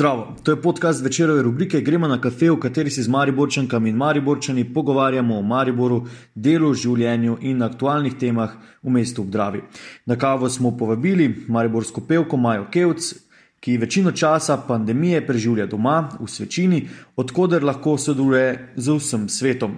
Zdravo, to je podcast večerove rubrike Gremo na kafe, v kateri se z Mariborčankami in Mariborčani pogovarjamo o Mariboru, delu, življenju in aktualnih temah v mestu Obdravi. Na kavo smo povabili mariborsko pevko Majo Kevc, ki večino časa pandemije preživlja doma v svečini, odkuder lahko sodeluje z vsem svetom.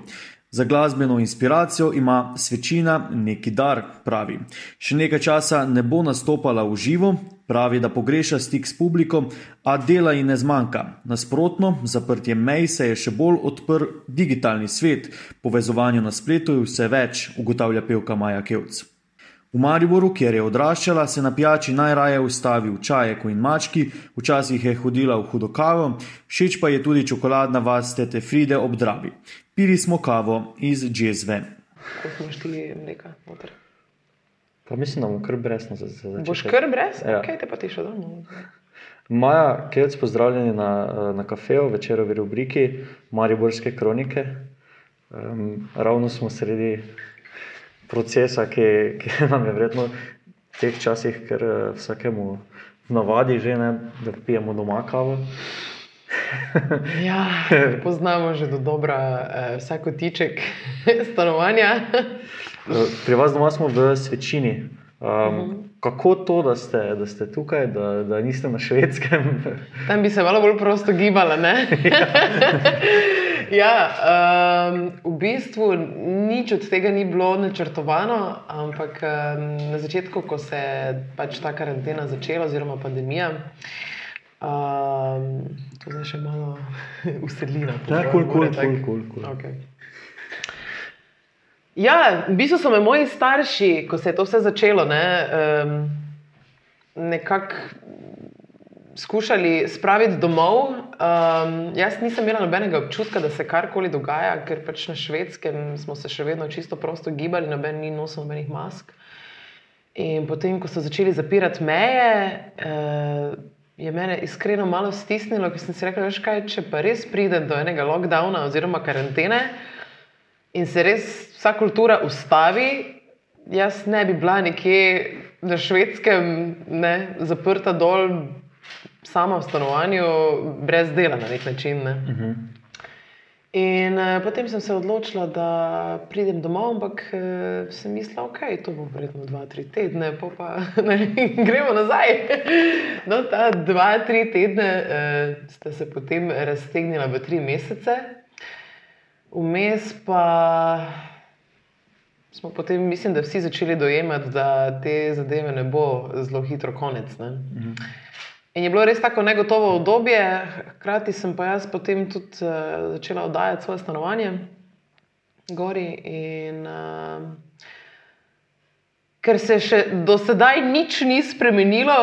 Za glasbeno inspiracijo ima svečina neki dar, pravi. Še nekaj časa ne bo nastopala v živo, pravi, da pogreša stik s publiko, a dela ji ne zmanjka. Nasprotno, zaprtje mej se je še bolj odprl digitalni svet, povezovanje na spletu je vse več, ugotavlja pevka Maja Kevc. V Mariboru, kjer je odraščala, se na pijači najraje ustavi v čajeku in mački, včasih je hodila v hudo kavo, všeč pa je tudi čokoladna vas tete Fride ob Dravi. Pili smo kavo iz Džezve. Ko smo šli nekaj noter. Pa mislim, da bomo kar brez na začetku. Boš kar brez? Ja. Kaj te pa ti še domov? Maja, Kevc, pozdravljeni na, na kafeju, večerovi rubriki Mariborske kronike. Um, ravno smo sredi procesa, ki, ki nam je vredno v teh časih, ker eh, vsakemu navadi že ne, da pijemo doma kavo. Ja, poznamo že do dobra eh, vsak kotiček stanovanja. Eh, Pri vas doma smo v svečini. Um, kako to, da ste, da ste tukaj, da, da niste na švedskem? Tam bi se malo bolj prosto gibala. ne? Ja, um, v bistvu nič od tega ni bilo načrtovano, ampak um, na začetku, ko se je pač ta karantena začela, oziroma pandemija, um, to zdaj še malo usedlina. Ja, kul, kul, kul, kul. Ja, v bistvu so me moji starši, ko se je to vse začelo, ne, um, nekako skušali spraviti domov. Um, jaz nisem imela nobenega občutka, da se karkoli dogaja, ker pač na švedskem smo se še vedno čisto prosto gibali, noben ni nosil nobenih mask. In potem, ko so začeli zapirati meje, uh, je mene iskreno malo stisnilo, ker sem si rekla, veš kaj, če pa res pride do enega lockdowna oziroma karantene in se res vsa kultura ustavi, jaz ne bi bila nekje na švedskem, ne, zaprta dol, sama v stanovanju, brez dela na nek način. Ne. Uh -huh. In uh, potem sem se odločila, da pridem domov, ampak uh, sem mislila, da okay, to bo verjetno dva, tri tedne, pa, pa ne, gremo nazaj. No, ta dva, tri tedne uh, sta se potem raztegnila v tri mesece, vmes pa smo potem, mislim, da vsi začeli dojemati, da te zadeve ne bo zelo hitro konec. Ne? Mhm. In je bilo res tako negotovo obdobje, hkrati sem pa jaz potem tudi uh, začela oddajati svoje stanovanje, gori. In, uh, ker se še do sedaj nič ni spremenilo,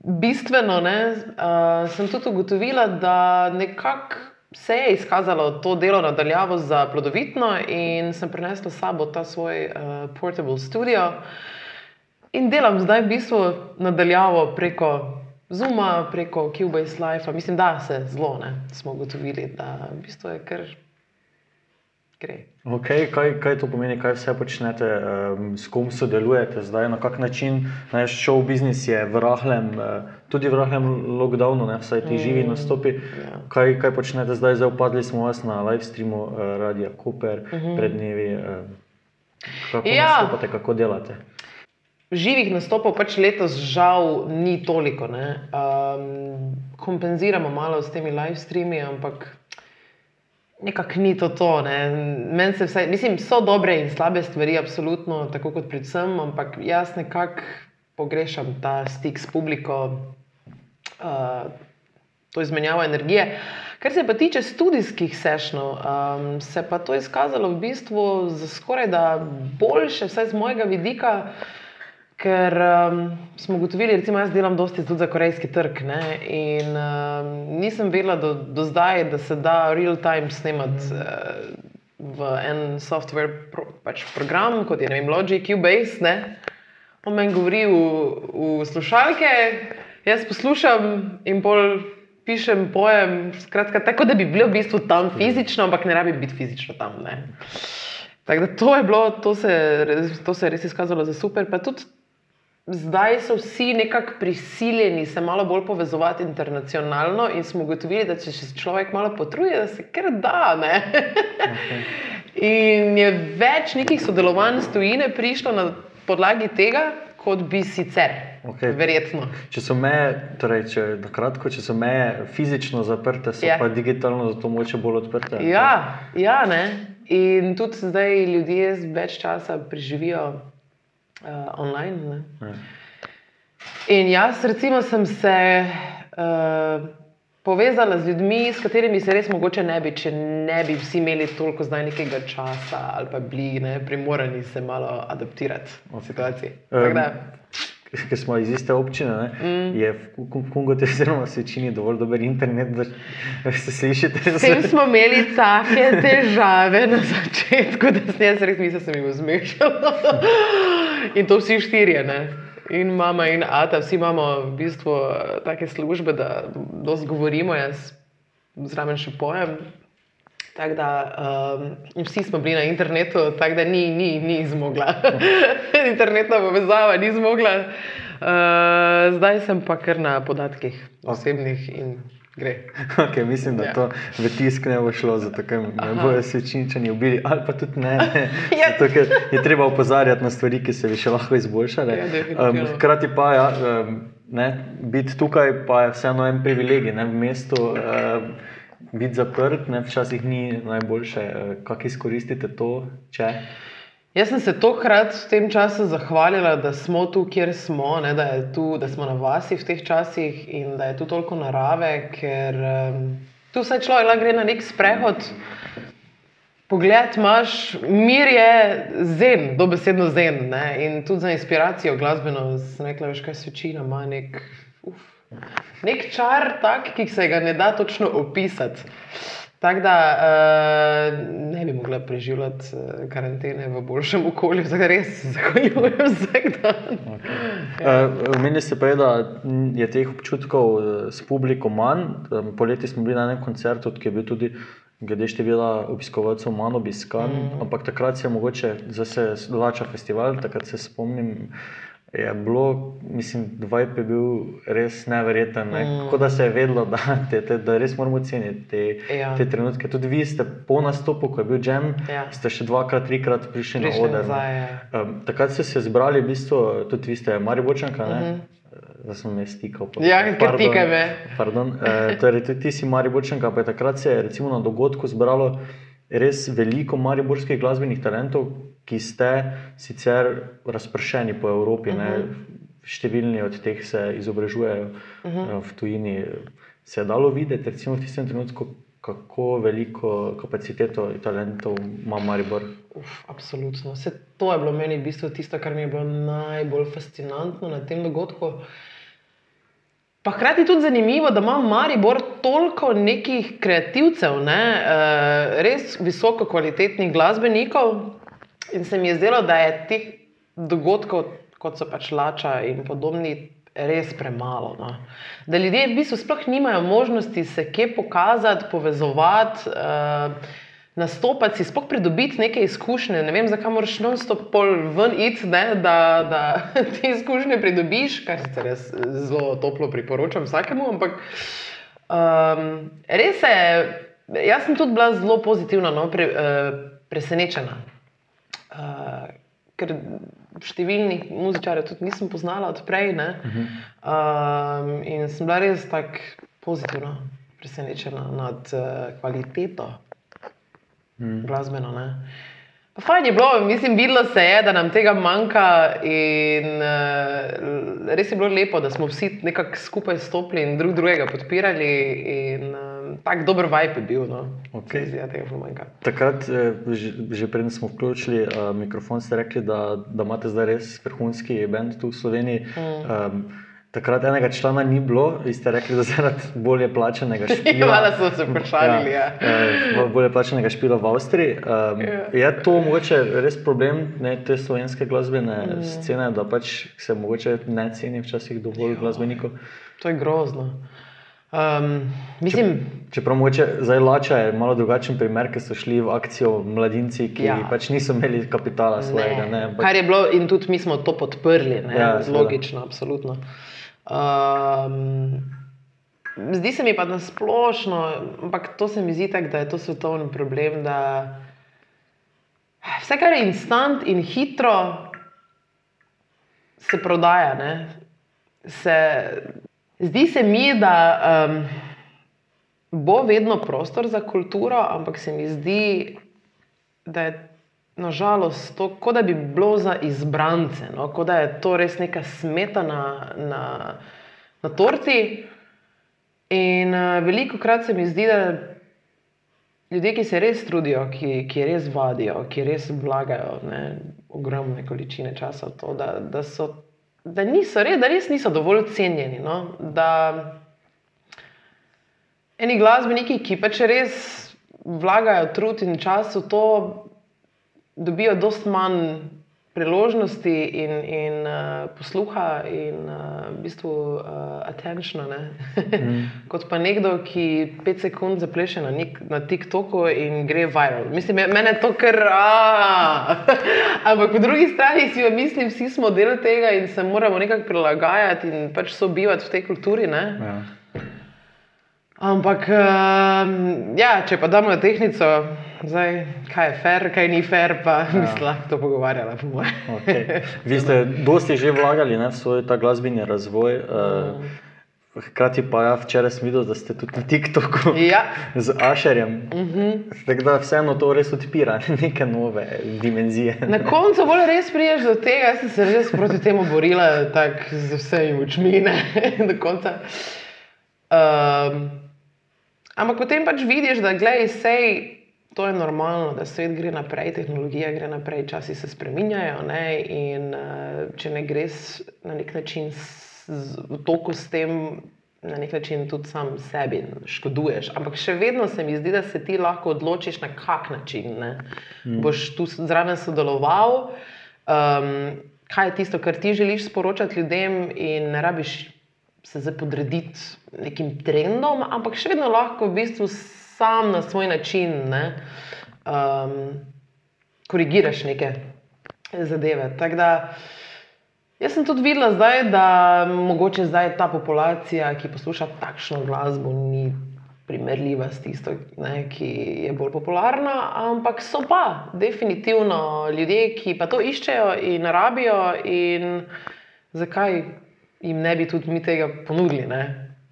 bistveno, ne, uh, sem tudi ugotovila, da nekako se je izkazalo to delo nadaljavo za plodovitno, in sem prinesla s sabo ta svoj uh, portable studio. In delam zdaj v bistvu nadaljavo preko Zuma, preko Cubase Life. Mislim, da se zelo ne smo ugotovili, da v bistvu je kar gre. Okay, kaj, kaj to pomeni, kaj vse počnete, um, s kom sodelujete zdaj, na kak način? Naš show business je v rahlem, uh, tudi v rahlem lockdownu, ne, vsaj ti mm, živi nastopi. ja. Kaj, kaj počnete zdaj? Zdaj upadli smo vas na live streamu uh, Radia Cooper uh -huh. pred dnevi. Uh, kako. Ja. nastopate, kako delate? Živih nastopov pač letos žal ni toliko. ne. Um, kompenziramo malo s temi live streami, ampak nekako ni to to. ne. Meni se vsaj, mislim, so dobre in slabe stvari, absolutno, tako kot predvsem, ampak jaz nekako pogrešam ta stik s publiko, uh, to izmenjavo energije. Kar se pa tiče študijskih sešnov, um, se pa to izkazalo v bistvu za skoraj da boljše, vsaj z mojega vidika. Ker um, smo ugotovili, recimo, jaz delam dosti tudi za korejski trg. Ne, in um, nisem vedela do, do zdaj, da se da real-time snemati uh, v en software pro, pač program, kot je vem, Logic, Cubase. Ne. On meni govori v, v slušalke, jaz poslušam in bolj pišem pojem. Skratka, tako da bi bil v bistvu tam fizično, ampak ne rabi biti fizično tam. Ne. Tako da to je bilo, to se, to se je res izkazalo za super. Pa tudi zdaj so vsi nekako prisiljeni se malo bolj povezovati internacionalno in smo ugotovili, da če se človek malo potrudi, da se kar da. Okay. In je več nekih sodelovanj s tujine prišlo na podlagi tega, kot bi sicer. Okay. Verjetno. Če so meje, torej, če, kratko, če so meje fizično zaprte, so yeah. Ja. pa digitalno zato moče bolj odprte. Ja, ja ne. In tudi zdaj ljudje več časa preživijo uh, online. Ja. In jaz, recimo, sem se uh, povezala z ljudmi, s katerimi se res mogoče ne bi, če ne bi vsi imeli toliko zdaj nekega časa ali pa bili ne, primorani se malo adaptirati v situaciji. Um, Ker smo iz iste občine, ne, mm. je v Kongu te zelo večini dovolj dober internet, da se slišite. S tem smo imeli take težave na začetku, da sem jaz res mislil, da sem jih zmešal. In to vsi štirje. Ne. In mama in ata, vsi imamo v bistvu take službe, da dosti govorimo, jaz zraven še pojem. Tak da, um, vsi smo bili na internetu, tako da ni, ni, ni zmogla. Internetna povezava ni zmogla. Uh, zdaj sem pa kar na podatkih osebnih in gre. Okay, mislim, da ja. to v tisk ne bo šlo, zato ne bojo se činčani ubili, ali pa tudi ne. ja. zato, je treba opozarjati na stvari, ki se bi še lahko izboljšale. Ja, um, hkrati pa ja, um, biti tukaj pa je vseeno en privilegij ne, v mestu. Um, biti zaprt, ne, včasih ni najboljše. Eh, kako izkoristite to? Če? Jaz sem se tokrat v tem času zahvalila, da smo tu, kjer smo, ne, da, tu, da smo na vasi v teh časih in da je tu toliko narave, ker um, tu vse človek lahko gre na nek sprehod. Pogled imaš, mir je zen, dobesedno zen. Ne? In tudi za inspiracijo glasbeno, sem rekla, veš, kaj svečina ima nek. Uf, nek čar, tak, ki se ga ne da točno opisati. Tako da uh, ne bi mogla preživljati uh, karantene v boljšem okolju, zdaj res zahvaljujem vsak dan. Okay. Ja. Uh, meni se pa je, da je teh občutkov s publiko manj. Poleti smo bili na enem koncertu, ki je bil tudi. Glede števila obiskovalcev, manj obiskan, mm. ampak takrat se je mogoče, da se zlača festival, takrat se spomnim, je bilo, mislim, dvaj je bil res neverjeten. Ne? Mm. Kot da se je vedelo, da, te, te, da res moramo ceniti te, ja. te trenutke. Tudi vi ste po nastopu, ko je bil Džem, ja. ste še dvakrat, trikrat prišli, prišli na oder. Ja. Um, takrat ste se zbrali, v bistvu, tudi vi ste, Marijo Bočanka. Mm -hmm. Da sem jaz stikal. Ja, kar tikaj me. E, torej, tudi ti si Mariborčanka, pa je takrat se je recimo, na dogodku zbralo res veliko mariborskih glasbenih talentov, ki ste sicer razpršeni po Evropi. Uh -huh. Številni od teh se izobražujejo uh -huh. v tujini. Se je dalo videti, recimo v tistem trenutku, kako veliko kapaciteto in talentov ima Maribor. Uf, absolutno. Vse to je bilo meni v bistvu tisto, kar mi je bilo najbolj fascinantno na tem dogodku. Pa hkrati tudi zanimivo, da ima Maribor toliko nekih kreativcev, ne? uh, res visoko kvalitetnih glasbenikov. In se mi je zdelo, da je teh dogodkov, kot so pač Lača in podobni, res premalo. No? Da ljudje v bistvu sploh nimajo možnosti se kje pokazati, povezovati. Uh, Nastopati si, sploh pridobiti neke izkušnje. Ne vem, zakaj moraš non-stop pol ven iti, da, da te izkušnje pridobiš, kar se res zelo toplo priporočam vsakemu. Ampak um, res je, jaz sem tudi bila zelo pozitivna, no, pre, uh, presenečena. Uh, ker številnih muzičarjev tudi nisem poznala odprej. Uh -huh. um, in sem bila res tako pozitivno presenečena nad uh, kvaliteto -huh. glasbeno. Ne? Fajn je bilo, mislim, videlo se je, da nam tega manjka. In, uh, res je bilo lepo, da smo vsi nekako skupaj stopili in drug drugega podpirali. In, uh, tako dober vibe je bil. No. Okay. Zdi, Takrat, eh, že, že preden smo vključili uh, mikrofon, ste rekli, da, da imate zdaj res vrhunski bend tu v Sloveniji. Mm. Um, Takrat enega člana ni bilo, vi ste rekli, da zaradi bolje plačenega špila. Hvala, da ste se vprašali. Ja, ja. Bolje plačenega špila v Avstriji. Um, ja. Je to mogoče res problem ne, te slovenske glasbene mm. scene, da pač se mogoče ne ceni včasih dovolj ja. glasbenikov? To je grozno. Um, mislim, Čeprav mogoče zdaj lača je malo drugačen primer, ker so šli v akcijo mladinci, ki Ja. pač niso imeli kapitala svojega. Ne, ampak- Kar je bilo, in tudi mi smo to podprli, ne, Ja, logično, absolutno. Um, zdi se mi pa na splošno, ampak to se mi zdi tako, da je to svetovni problem. Da vse, kar je instant in hitro, se prodaja. Ne. Se, zdi se mi, da um, bo vedno prostor za kulturo, ampak se mi zdi, da je nažalost to, kot da bi bilo za izbrance, no? kot da je to res neka smetana na, na torti. In uh, veliko krat se mi zdi, da ljudje, ki se res trudijo, ki, ki res vadijo, ki res vlagajo ne, ogromne količine časa v to, da, da, so, da, niso, res, da res niso dovolj cenjeni. No? Da eni glasbeniki, ki pač res vlagajo trud in čas v to, dobijo dosti manj priložnosti in, in uh, posluha in uh, v bistvu uh, attentiona, mm. kot pa nekdo, ki pet sekund zapleše na, nek, na TikToku in gre viral. Mislim, me- mene to kar. Ampak po drugi strani si pa mislim, vsi smo del tega in se moramo nekako prilagajati in pač sobivati v tej kulturi. Ne? Ja. Ampak, um, ja, če pa damo tehnico, zdaj, kaj je fair, kaj ni fair, pa ja. bi se lahko to pogovarjala, po. Okay. Vi ste dosti že vlagali ne, v svoj glasbeni razvoj. Uh, hkrati pa ja, včeraj sem videl, da ste tudi na TikToku Ja. z Ašerjem. Uh -huh. Tako da vseeno to res odpira neke nove dimenzije. Na koncu bolj res priješ do tega, jaz sem se res proti temu borila, z vsemi močmi, do konca. Um, ampak potem pač vidiš, da gledaj, sej, to je normalno, da svet gre naprej, tehnologija gre naprej, časi se spreminjajo. Ne, in uh, če ne greš na nek način v toku s tem, na nek način tudi sam sebi škoduješ. Ampak še vedno se mi zdi, da se ti lahko odločiš, na kak način ne. mm. boš tu zraven sodeloval. Um, kaj je tisto, kar ti želiš sporočati ljudem, in ne rabiš se zdaj podrediti nekim trendom, ampak še vedno lahko v bistvu sam na svoj način ne, um, korigiraš neke zadeve. Tako da jaz sem tudi videla zdaj, da mogoče zdaj ta populacija, ki posluša takšno glasbo, ni. Primerljiva s tisto, ne, ki je bolj popularna, ampak so pa definitivno ljudje, ki pa to iščejo in rabijo, in zakaj jim ne bi tudi mi tega ponudili ne,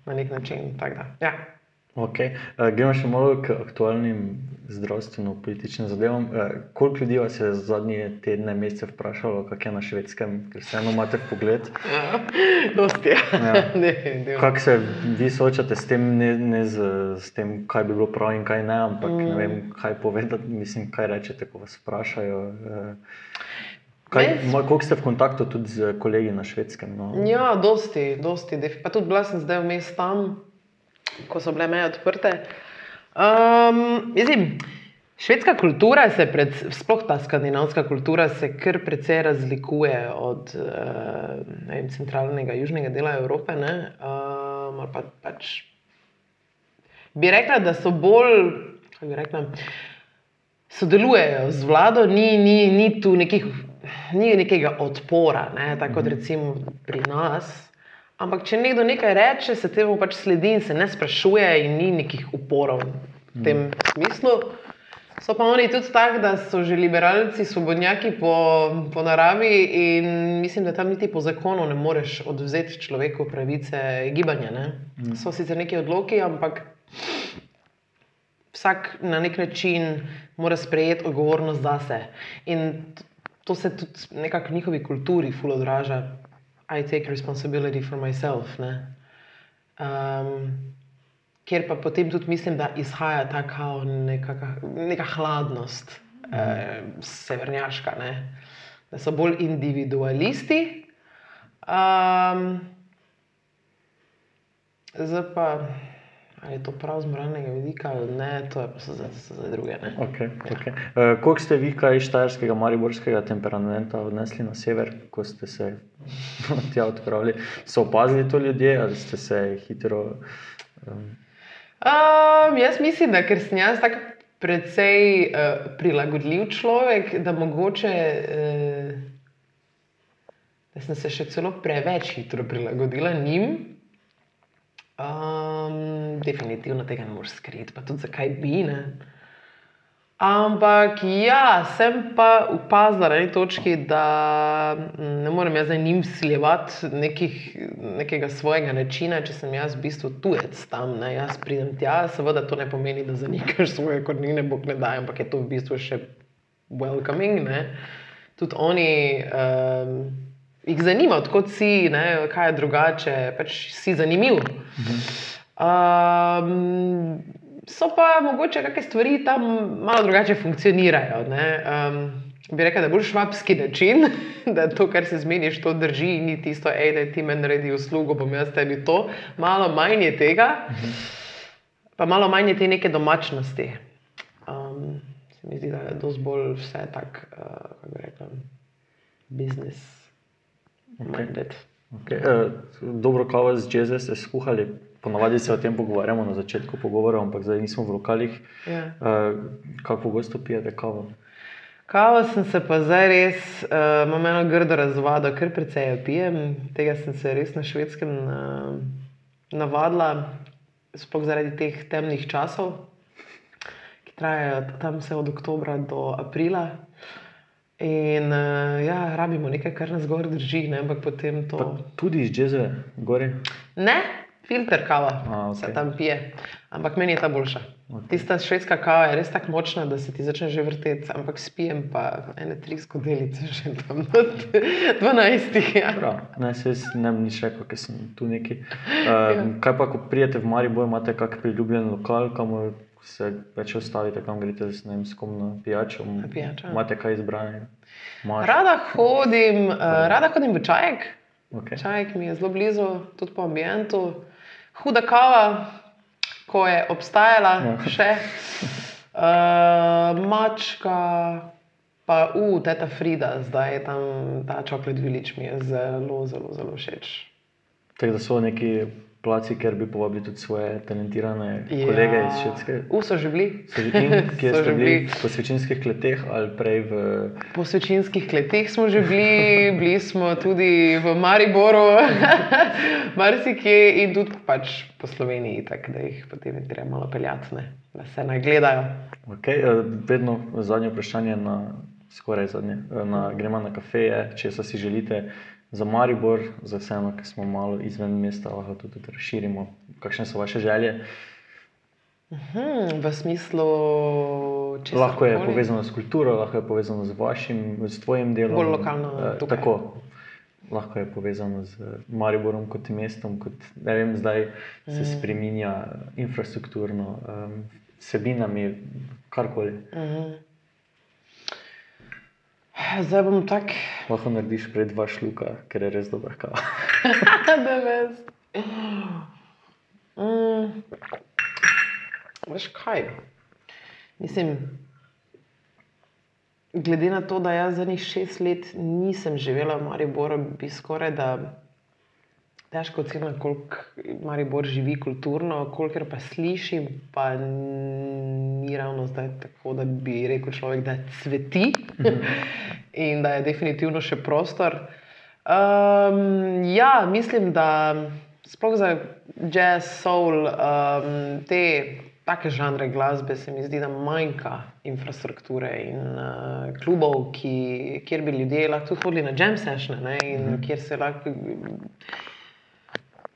na nek način. tako Da, ja. Okay. Uh, gremo še malo k aktualnim zdravstveno-političnim zadevam. Uh, koliko ljudi vas je zadnje tedne, mesece vprašalo, kako je na švedskem, ker se eno imate pogled? Dosti, ja. Ja. Kako se vi soočate s tem, ne, ne z, s tem, kaj bi bilo prav in kaj ne, ampak mm. ne vem, kaj povedati, mislim, kaj rečete, ko vas vprašajo. Uh, Kaj, ma- koliko ste v kontaktu tudi z kolegi na švedskem? No? Ja, dosti, dosti. Pa tudi bila sem zdaj vmes tam, ko so bile meje odprte. Um, mislim, švedska kultura se, pred, sploh ta skandinavska kultura, se kar precej razlikuje od uh, vem, centralnega, južnega dela Evrope. ne, Um, pa, pač, bi rekla, da so bolj, rekla, sodelujejo z vlado, ni, ni, ni tu nekih, ni nekega odpora, ne, tako kot recimo pri nas. Ampak, če nekdo nekaj reče, se temu pač sledi in se ne sprašuje, in ni nekih uporov v tem smislu. So pa oni tudi tako, da so že liberalci, svobodnjaki po, po naravi in mislim, da tam niti po zakonu ne moreš odvzeti človeku pravice gibanja. Ne? So sicer neki odloki, ampak vsak na nek način mora sprejeti odgovornost zase. In to se tudi nekako v njihovi kulturi ful odraža. I take responsibility for myself. Ne? Um, Ker pa potem tudi mislim, da izhaja ta kao nekaka, neka hladnost, eh, severnjaška, ne? da so bolj individualisti. Um, zdaj pa, Ali je to prav z moralnega vidika, ali ne, to je pa za, za druge. Okay, okay. uh, Koliko ste vi, kaj iz štajerskega, mariborskega temperamenta odnesli na sever, ko ste se tja odpravili? So opazili to ljudje ali ste se hitro. Um... Um, jaz mislim, da ker sem jaz tako precej uh, prilagodljiv človek, da mogoče. Uh, da sem se še celo preveč hitro prilagodila njim. Um, definitivno tega ne moreš skriti, pa tudi zakaj bi ne. Ampak ja, sem pa upazila na neki točki, da ne morem jaz za njim siljevati nekega svojega načina, če sem jaz v bistvu tujec tam. Ne. Jaz pridem tja, seveda to ne pomeni, da zanikaš svoje korenine, bog ne da, ampak je to v bistvu še welcoming. Tudi oni. Um, jih zanima, odkot si, ne, kaj je drugače, pač si zanimiv. Um, so pa mogoče neke stvari tam malo drugače funkcionirajo. Um, bi rekel, da je bolj švabski način, da to, kar se zmeniš, to drži, ni tisto, ej, da ti meni naredi uslugo, bom jaz tebi to. Malo manj je tega, pa malo manj je te neke domačnosti. Um, se mi zdi, da je dosti bolj vse tako, uh, kako bi rekel, biznis. Okay. Okay. Uh, dobro, kava z jazz ste skuhali. Ponavadi se o tem pogovarjamo na začetku pogovora, ampak zdaj nismo v lokalih. Ja. Uh, kako pogosto pijete kavo? Kavo sem se pa zdaj res, uh, imam eno grdo razvado, ker precej jo pijem. Tega sem se res na švedskem uh, navadila, sploh zaradi teh temnih časov, ki trajajo tam vse od oktobra do aprila. In uh, ja, rabimo nekaj, kar nas gor drži, ne? ampak potem to. Pa tudi iz džeze, gori? Ne, filter kava A, okay. se tam pije, ampak meni je ta boljša. Okay. Tista švedska kava je res tako močna, da se ti začne že vrteti, ampak spijem pa ene tri skodelice, že tam od 12. Ja. Prav, ne, se jaz ne bi nič rekel, ker sem tu neki. Uh, kaj pa, ko prijete v Maribor, imate kak priljubljen lokal, kamor se več ostavite, kam greste z ne vem, s kom na pijačo? Na pijačo. Imate kaj izbrane? Rada hodim, uh, rada hodim v čajek. Okay. Čajek mi je zelo blizu, tudi po ambientu. Huda kava, ko je obstajala Ja. še. Uh, mačka, pa u, teta Frida, zdaj je tam ta čokolad vilič mi je zelo, zelo, zelo všeč. Tako da so neki placi, ker bi povabili tudi svoje talentirane kolege iz Švedske. U so že bili. So že in kje So ste bili? bili. Po svečinskih kleteh ali prej v. Po svečinskih kleteh smo že bili, bili smo tudi v Mariboru, marsikje in tudi pač po Sloveniji, tako da jih potem treba malo peljati, ne, da se naj gledajo. Okay, eh, vedno zadnje vprašanje, na, skoraj zadnje, eh, na, gremo na kafeje, če se si želite za Maribor, za vseeno, ki smo malo izven mesta, lahko tudi razširimo. Kakšne so vaše želje? Hmm, v smislu, če Lahko je povezano s kulturo, lahko je povezano z vašim, s tvojim delom. Bolj lokalno Eh, tukaj. Tako. Lahko je povezano z Mariborom kot mestom, kot ne vem, zdaj se Mm. spremenja infrastrukturno, um, vsebinami, karkoli. Mhm. Zdaj bom tak, Lahko narediš pred dva šluka, ker je res dobra kava. da veš. Mm. Veš kaj? Mislim, glede na to, da jaz zadnjih šest let nisem živela v Mariboru, bi skoraj da težko ocenila, koliko Maribor živi kulturno, kolikor pa slišim, pa ni ravno zdaj tako, da bi rekel človek, da cveti in da je definitivno še prostor. Um, ja, mislim, da sploh za jazz, soul, um, te take žanre glasbe se mi zdi, da manjka infrastrukture in uh, klubov, ki, kjer bi ljudje lahko tudi hodili na jam sessione ne, in mm -hmm. kjer se lahko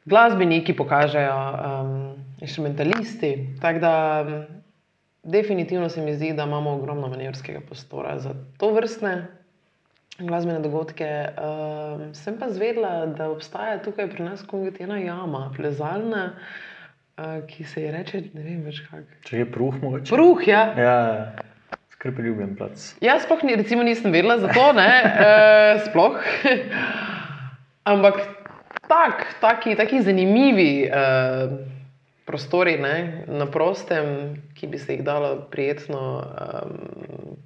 glasbeniki pokažejo, um, instrumentalisti. Tako da um, definitivno se mi zdi, da imamo ogromno manevrskega prostora za to vrstne glasbene dogodke. Um, sem pa zvedela, da obstaja tukaj pri nas kot ena jama, plezalna, uh, ki se ji reče, ne vem več kako. Če je pruh, mogoče. Pruh, ja. Ja, skrb ljubljen plac. Jaz sploh ni, recimo, nisem vedela za to, ne, uh, sploh. Ampak tak, taki, taki zanimivi uh, prostori ne, na prostem, ki bi se jih dalo prijetno. Um,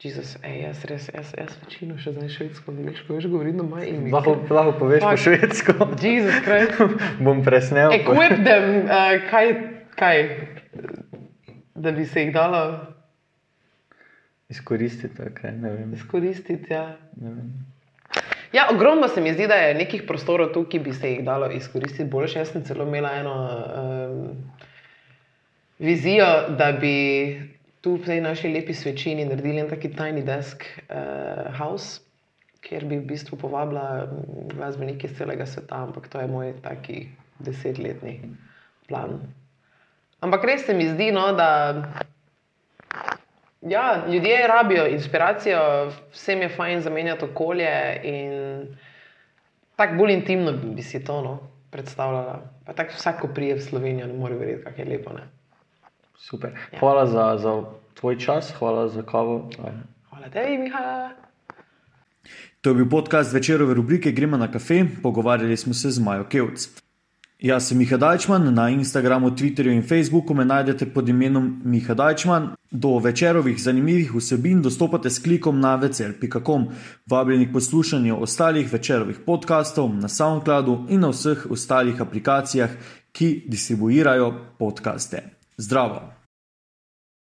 Jezus, ej, jaz res, jaz, jaz večino še zdaj švedsko, veš, ko veš govoriti doma in mi. Lahko, lahko poveš po Fuck. švedsko. Jezus Krist. Bom presnel. po- Equip them, uh, kaj, kaj, da bi se jih dalo Izkoristite, kaj ne vem. izkoristiti. Ja. Ne vem. Ja, ogromno se mi zdi, da je nekih prostorov tu, ki bi se jih dalo izkoristiti boljše. Jaz sem celo imela eno um, vizijo, da bi tu v tej naši lepi svečini naredili en taki tajni desk uh, house, kjer bi v bistvu povabila mm, glasbenike iz celega sveta, ampak to je moj taki desetletni plan. Ampak res se mi zdi, no, da Ja, ljudje rabijo inspiracijo, vsem je fajn zamenjati okolje in tako bolj intimno bi si to no, predstavljala. Pa tako vsak, ko prije v Slovenijo, ne more verjeti, kako je lepo. Ne? Super. Hvala za, za tvoj čas, hvala za kavo. Aj. Hvala tebi, Miha. To je bil podcast večerove rubrike Gremo na kafe, pogovarjali smo se z Majo Kevc. Jaz sem Miha Dajčman, na Instagramu, Twitterju in Facebooku me najdete pod imenom Miha Dajčman. Do večerovih zanimivih vsebin dostopate s klikom na večer.com. Vabljeni k poslušanju ostalih večerovih podkastov na SoundCloudu in na vseh ostalih aplikacijah, ki distribuirajo podkaste. Zdravo!